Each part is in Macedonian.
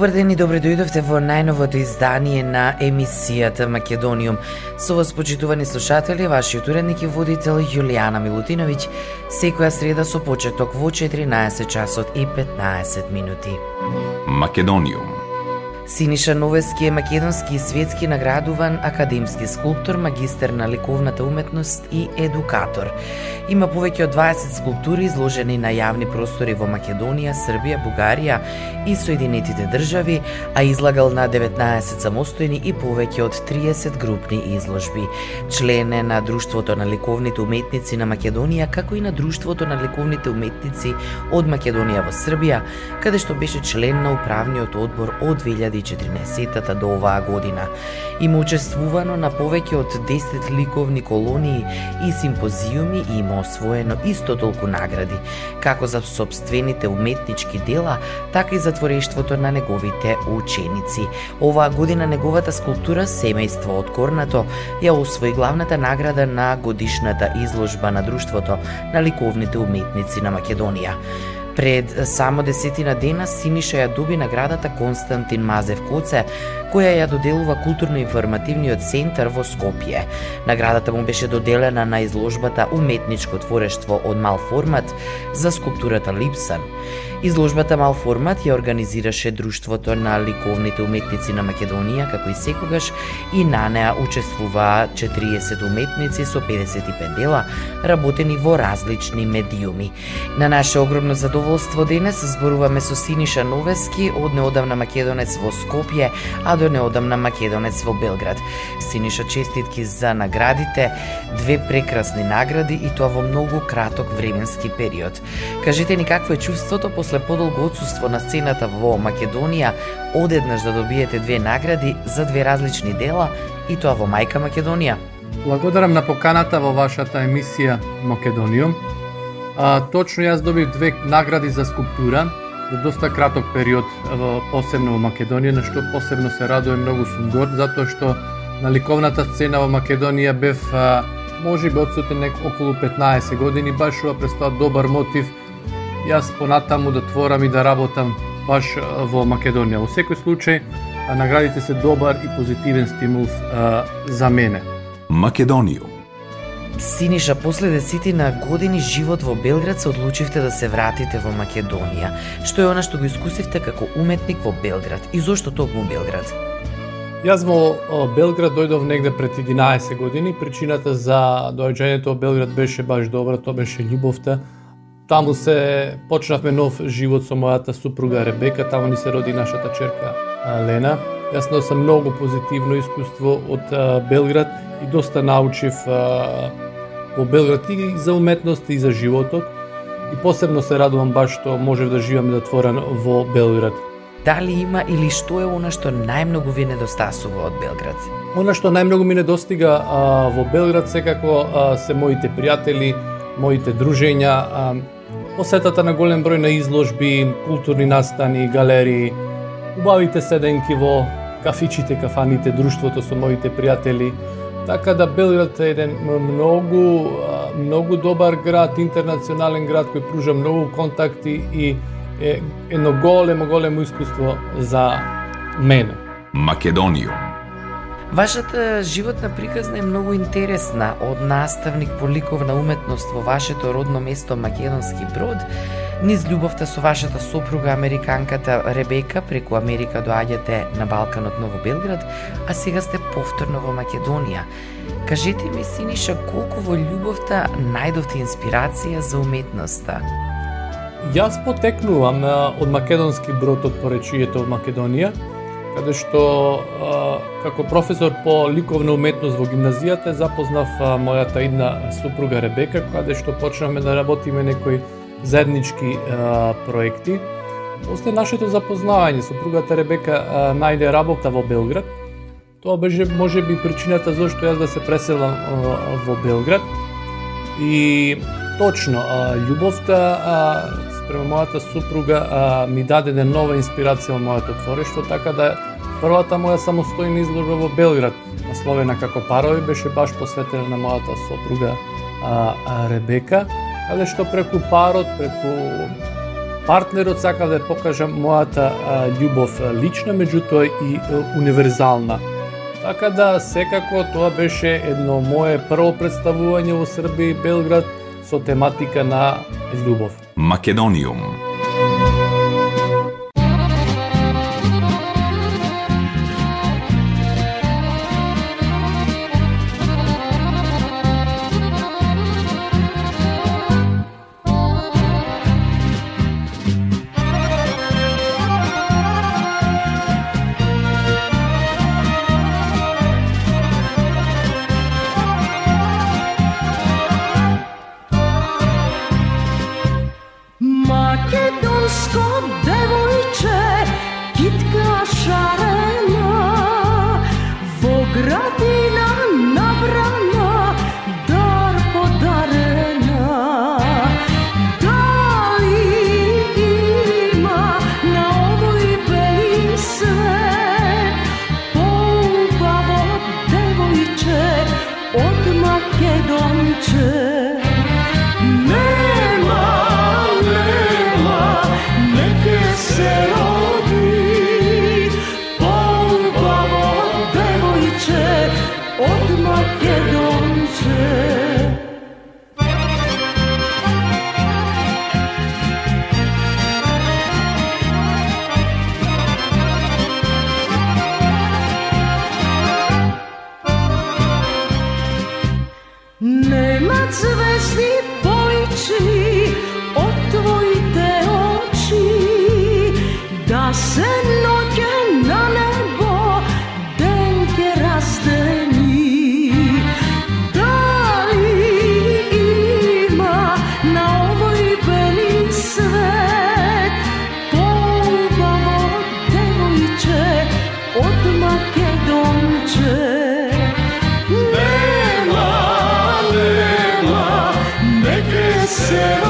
Добар ден и добре дојдовте во најновото издание на емисијата Македониум. Со вас почитувани слушатели, вашиот уредник и водител Јулијана Милутиновиќ, секоја среда со почеток во 14 часот и 15 минути. Македониум Синиша Новески е македонски и светски наградуван академски скулптор, магистер на ликовната уметност и едукатор. Има повеќе од 20 скулптури изложени на јавни простори во Македонија, Србија, Бугарија и Соединетите држави, а излагал на 19 самостојни и повеќе од 30 групни изложби. Член е на Друштвото на ликовните уметници на Македонија, како и на Друштвото на ликовните уметници од Македонија во Србија, каде што беше член на управниот одбор од 2014 до оваа година. Има учествувано на повеќе од 10 ликовни колонии и симпозиуми и има освоено исто толку награди, како за собствените уметнички дела, така и за творештвото на неговите ученици. Оваа година неговата скулптура Семејство од Корнато ја освои главната награда на годишната изложба на Друштвото на ликовните уметници на Македонија. Пред само десетина дена Синиша ја доби наградата Константин Мазев Коце, која ја доделува културно-информативниот центар во Скопје. Наградата му беше доделена на изложбата Уметничко творештво од мал формат за скулптурата Липсан. Изложбата Мал формат ја организираше Друштвото на ликовните уметници на Македонија, како и секогаш, и на неа учествуваа 40 уметници со 55 дела, работени во различни медиуми. На наше огромно задоволство денес зборуваме со Синиша Новески, од неодамна македонец во Скопје, а до одамна македонец во Белград. Синиша честитки за наградите, две прекрасни награди и тоа во многу краток временски период. Кажете ни какво е чувството после после подолго отсуство на сцената во Македонија, одеднаш да добиете две награди за две различни дела и тоа во мајка Македонија. Благодарам на поканата во вашата емисија Македониум. А, точно јас добив две награди за скулптура за доста краток период, во, посебно во Македонија, на што посебно се радувам, многу сум горд, затоа што на ликовната сцена во Македонија бев може би одсутен нек околу 15 години, баш ова представа добар мотив јас понатаму да творам и да работам баш во Македонија. Во секој случај, наградите се добар и позитивен стимул а, за мене. Македонију. Синиша, после десетина години живот во Белград се одлучивте да се вратите во Македонија. Што е она што го искусивте како уметник во Белград и зошто токму Белград? Јас во Белград дојдов негде пред 11 години. Причината за доаѓањето во Белград беше баш добра, тоа беше љубовта Таму се почнавме нов живот со мојата супруга Ребека, таму ни се роди нашата черка Лена. Јас носам многу позитивно искуство од Белград и доста научив во Белград и за уметност и за животот. И посебно се радувам баш што можев да живам и да творам во Белград. Дали има или што е она што најмногу ви недостасува од Белград? Она што најмногу ми недостига а, во Белград секако а, се моите пријатели, моите дружења, а, посетата на голем број на изложби, културни настани, галерии, убавите седенки во кафичите, кафаните, друштвото со моите пријатели. Така да Белград е еден многу многу добар град, интернационален град кој пружа многу контакти и е едно големо големо искуство за мене. Македонија Вашата животна приказна е многу интересна. Од наставник по ликовна уметност во вашето родно место Македонски Брод, низ љубовта со вашата сопруга американката Ребека преку Америка доаѓате на Балканот Ново Белград, а сега сте повторно во Македонија. Кажете ми, Синиша, колку во љубовта најдовте инспирација за уметноста? Јас потекнувам од македонски брод од поречието во Македонија, каде што како професор по ликовна уметност во гимназијата запознав мојата една супруга Ребека, каде што почнавме да работиме некои заеднички проекти. После нашето запознавање, супругата Ребека најде работа во Белград Тоа беше може би причината зашто јас да се преселам во Белград. И точно, љубовта према мојата супруга ми даде ден нова инспирација во моето творештво, така да првата моја самостојна изложба во Белград, насловена како Парови, беше баш посветена на мојата сопруга Ребека, каде што преку парот, преку партнерот сака да покажам мојата љубов лична, меѓутоа и универзална Така да, секако тоа беше едно мое прво представување во Србија и Белград со тематика на љубов. Македониум yourself.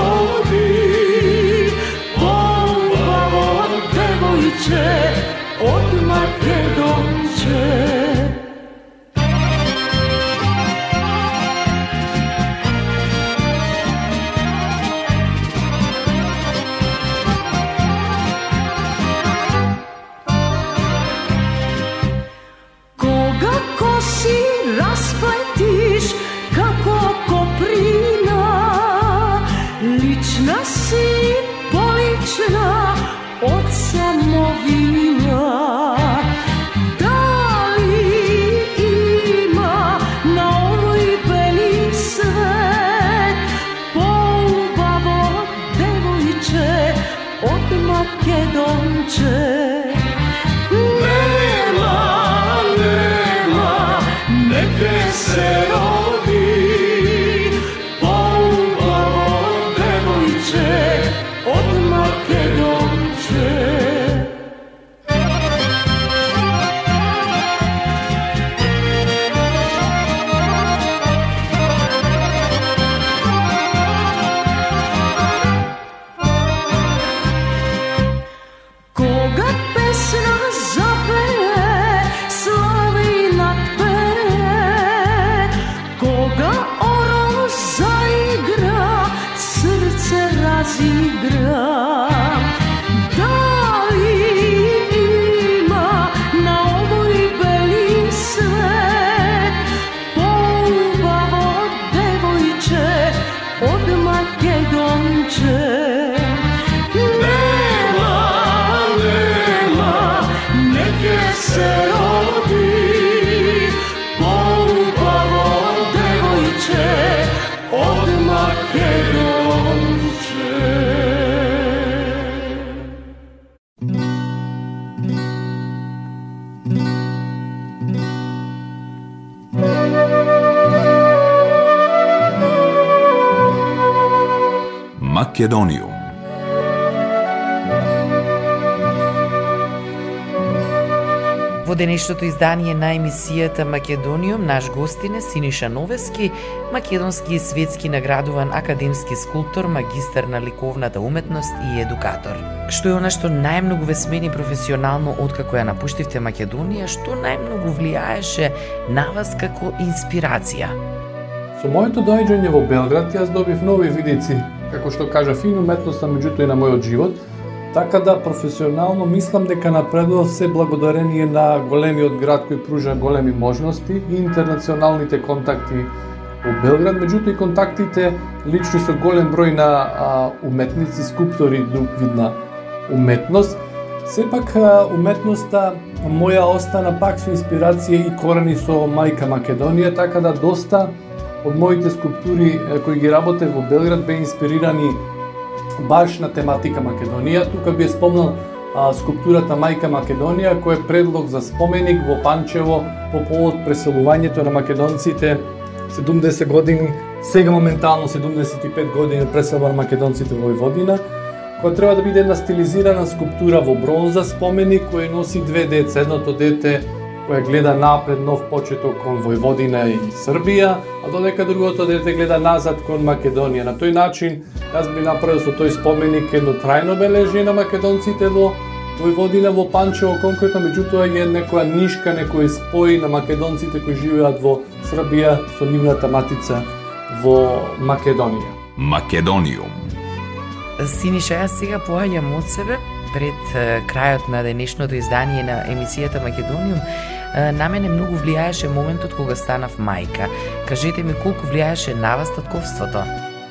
Македониум. Во денешното издание на емисијата Македониум, наш гостин е Синиша Новески, македонски и светски наградуван академски скулптор, магистар на ликовната уметност и едукатор. Што е она што најмногу ве смени професионално откако ја напуштивте Македонија, што најмногу влијаеше на вас како инспирација? Со моето доаѓање во Белград јас добив нови видици, како што кажа фин уметноста, меѓутоа и на мојот живот, Така да професионално мислам дека напредував се благодарение на големиот град кој пружа големи можности и интернационалните контакти во Белград, меѓутоа и контактите лични со голем број на а, уметници, скулптори, друг вид на уметност. Сепак уметноста моја остана пак со инспирација и корени со мајка Македонија, така да доста од моите скулптури кои ги работев во Белград бе инспирирани баш на тематика Македонија. Тука би спомнал а, скулптурата Мајка Македонија, кој е предлог за споменик во Панчево по повод преселувањето на македонците 70 години, сега моментално 75 години преселба на македонците во Војводина, која треба да биде една стилизирана скулптура во бронза споменик кој носи две деца. Едното дете која гледа напред нов почеток кон Војводина и Србија, а додека другото дете гледа назад кон Македонија. На тој начин, јас би направил со тој споменик едно трајно бележение на македонците во Војводина во Панчево конкретно, меѓутоа е некоја нишка, некој спој на македонците кои живеат во Србија со нивната матица во Македонија. Македониум. Синиша, јас сега поаѓам од себе пред крајот на денешното издание на емисијата Македониум на мене многу влијаеше моментот кога станав мајка. Кажете ми колку влијаеше на вас татковството?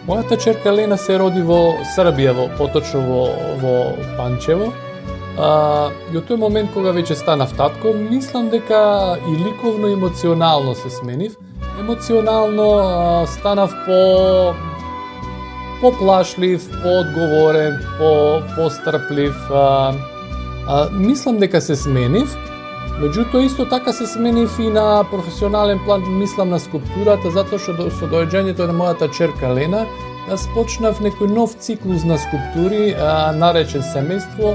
Мојата черка Лена се роди во Србија, во поточно во, во Панчево. А, и од тој момент кога веќе станав татко, мислам дека и ликовно и емоционално се сменив. Емоционално а, станав по поплашлив, поодговорен, по пострплив. А, а, мислам дека се сменив, Меѓутоа исто така се сменив и на професионален план, мислам на скулптурата, затоа што со доаѓањето на мојата черка Лена, да јас почнав некој нов циклус на скулптури, а, наречен семејство,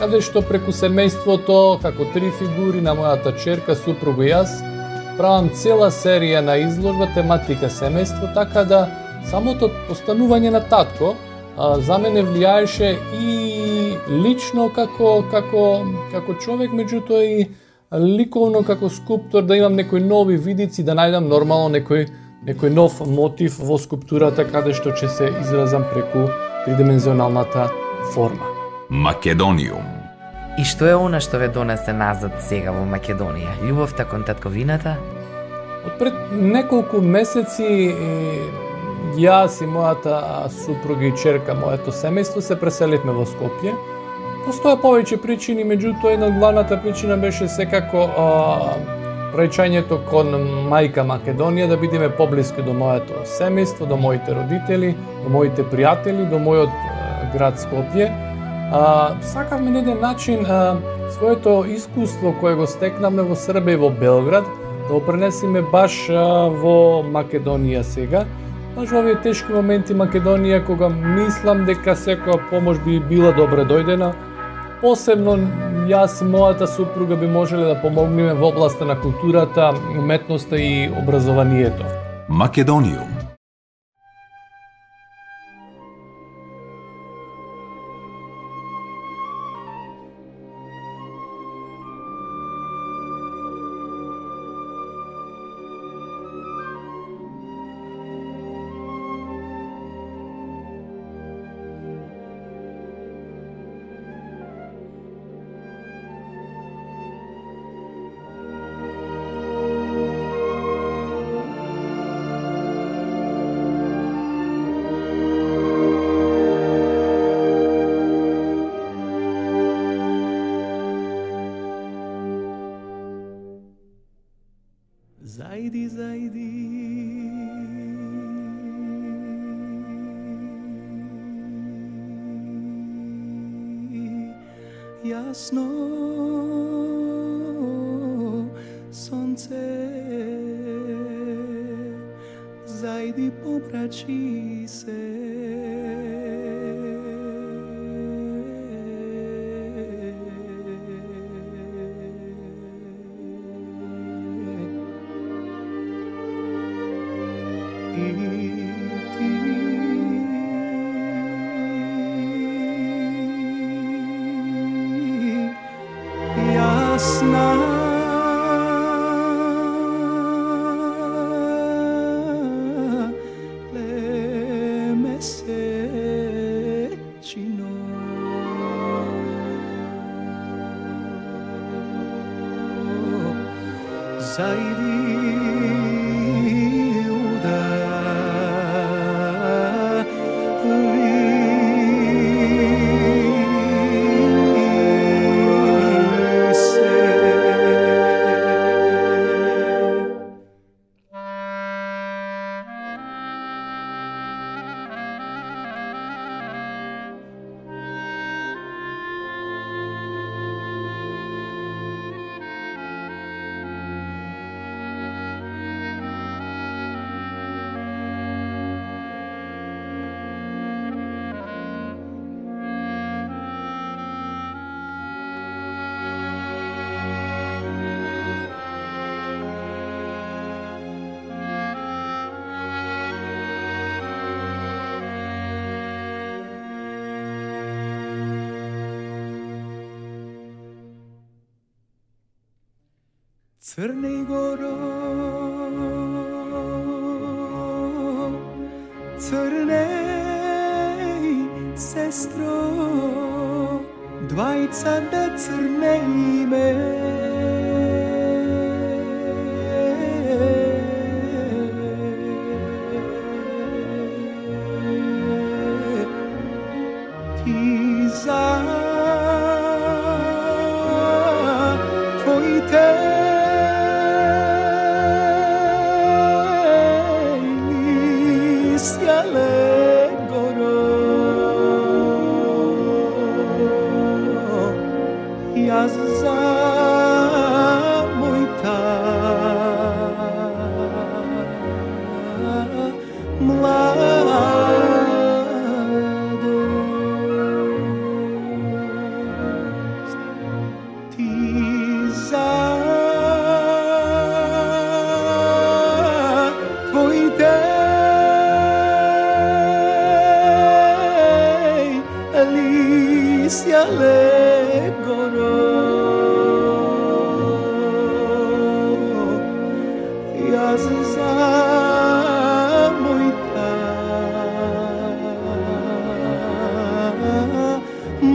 каде што преку семејството, како три фигури на мојата черка, супруг и јас, правам цела серија на изложба тематика семејство, така да самото постанување на татко а, за мене влијаеше и лично како како како човек, меѓутоа и ликовно како скулптор да имам некои нови видици, да најдам нормално некој некој нов мотив во скулптурата каде што ќе се изразам преку тридимензионалната форма. Македониум. И што е она што ве донесе назад сега во Македонија? Љубовта кон татковината? Од пред неколку месеци јас и мојата супруга и черка, моето семејство се преселивме во Скопје Постоја повеќе причини, меѓутоа една од главната причина беше секако а, речењето кон мајка Македонија да бидеме поблиски до моето семејство, до моите родители, до моите пријатели, до мојот а, град Скопје. А, сакавме на еден начин а, своето искуство кое го стекнавме во Србија и во Белград да опренесиме баш а, во Македонија сега. Баш во овие тешки моменти Македонија кога мислам дека секоја помош би била добре дојдена, Посебно јас мојата супруга би можеле да помогнеме во областа на културата, уметноста и образованието. Македониум jasno sonce zajdi poprači se. Crni goro, crne sestro, dvajca da crne ime.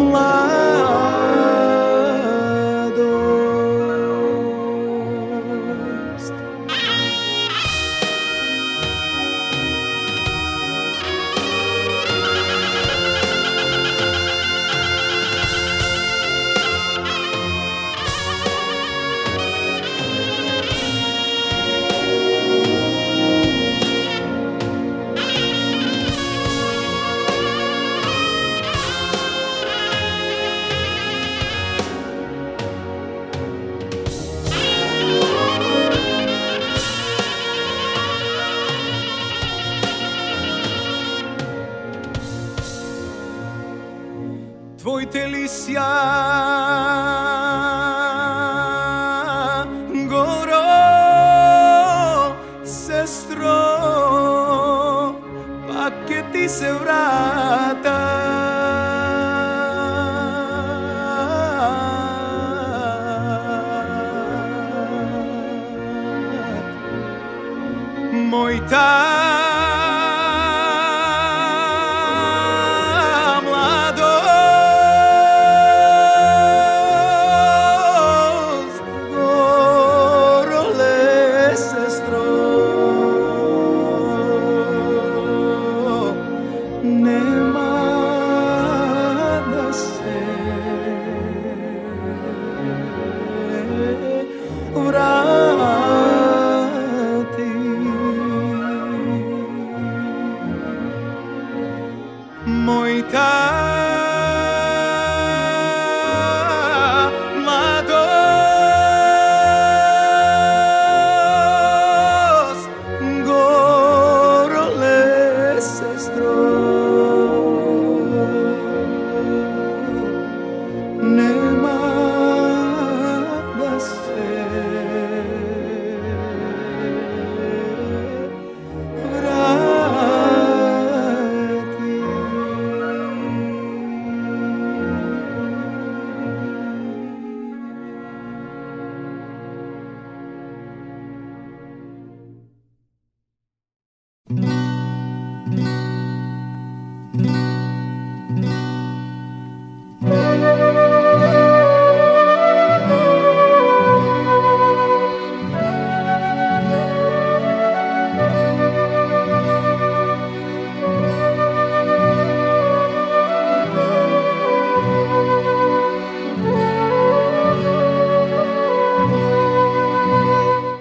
lá. seu braço.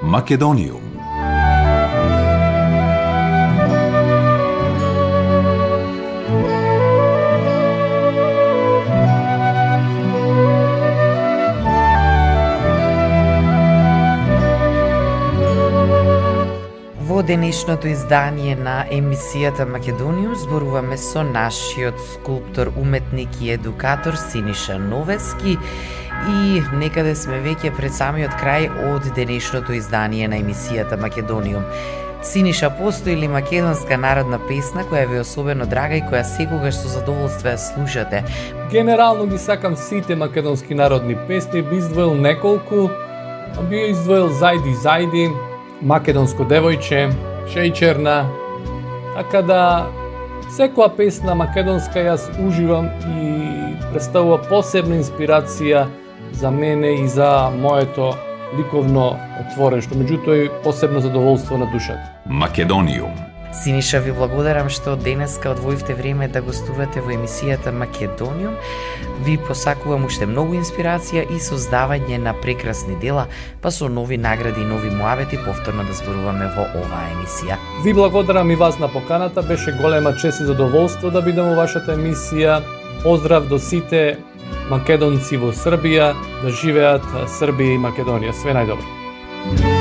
Македониум Во денешното издание на емисијата Македониум зборуваме со нашиот скулптор, уметник и едукатор Синиша Новески и некаде сме веќе пред самиот крај од денешното издание на емисијата Македониум. Синиша, постои или македонска народна песна која ви е особено драга и која секогаш со задоволство ја слушате? Генерално ги сакам сите македонски народни песни, би издвоил неколку, би издвоил Зајди Зајди, Македонско девојче, Шејчерна, така да секоја песна македонска јас уживам и представува посебна инспирација за мене и за моето ликовно творештво, меѓутоа и посебно задоволство на душата. Македониум Синиша, ви благодарам што денеска одвоивте време да гостувате во емисијата Македониум. Ви посакувам уште многу инспирација и создавање на прекрасни дела, па со нови награди и нови муавети повторно да зборуваме во оваа емисија. Ви благодарам и вас на поканата, беше голема чест и задоволство да бидам во вашата емисија. Поздрав до сите македонци во Србија, да живеат Србија и Македонија. Све најдобро.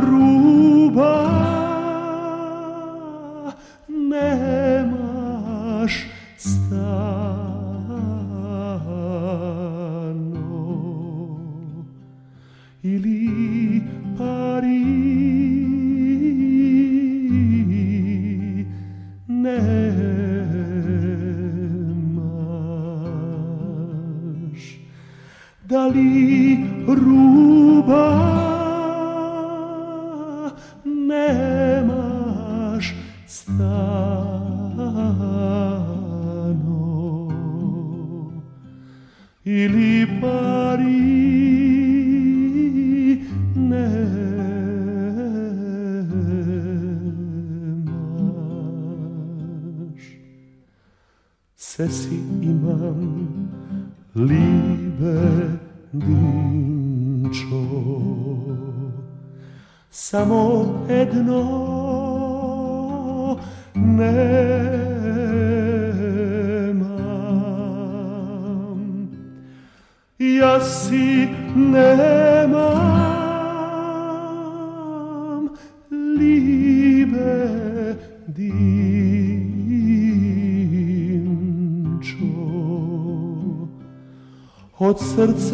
руки. Ili pari nemaš se si imam libe dinčo samo jedno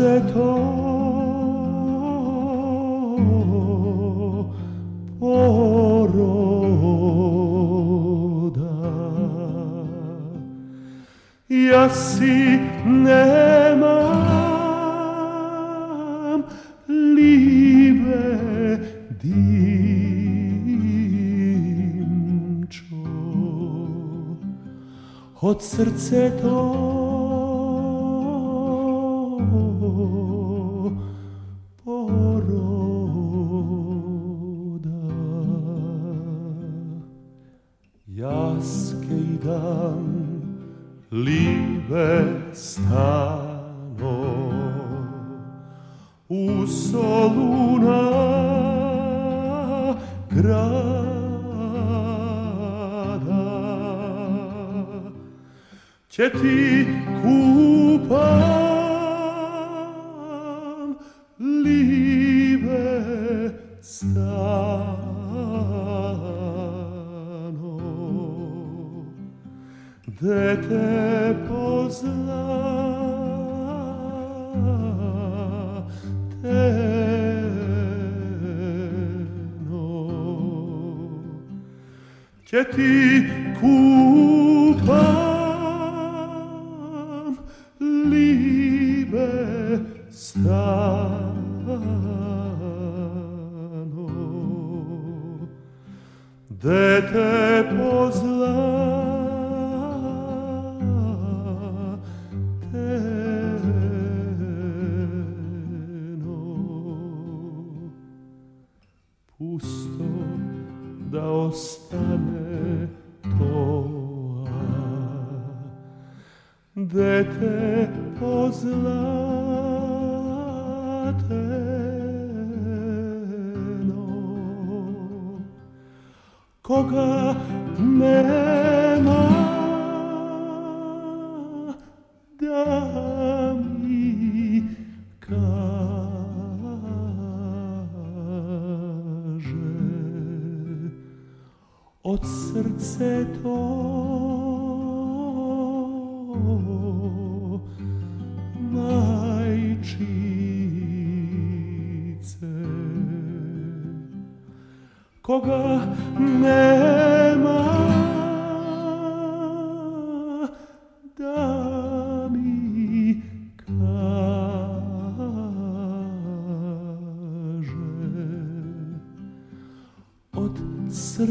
srce to. Poroda ja si nemam libe dinčo. Od srce to që ti ku libe stano dhe te pozna te che ti cupa кога нема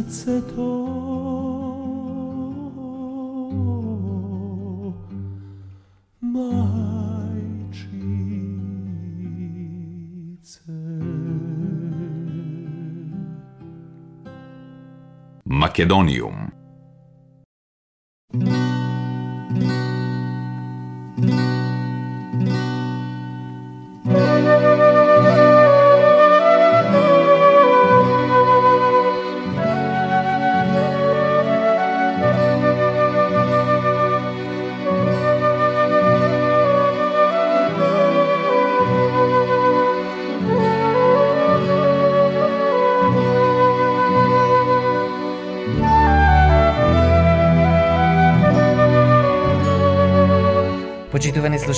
срцето мајчице Македониум.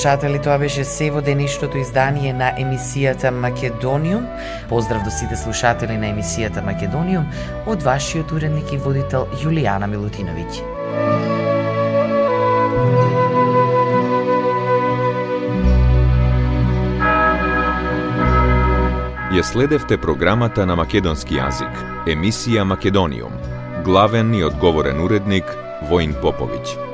Слушатели, тоа беше се во денешното издание на емисијата Македониум. Поздрав до сите слушатели на емисијата Македониум од вашиот уредник и водител Јулијана Милутиновиќ. Ја следевте програмата на македонски јазик, емисија Македониум. Главен и одговорен уредник Воин Поповиќ.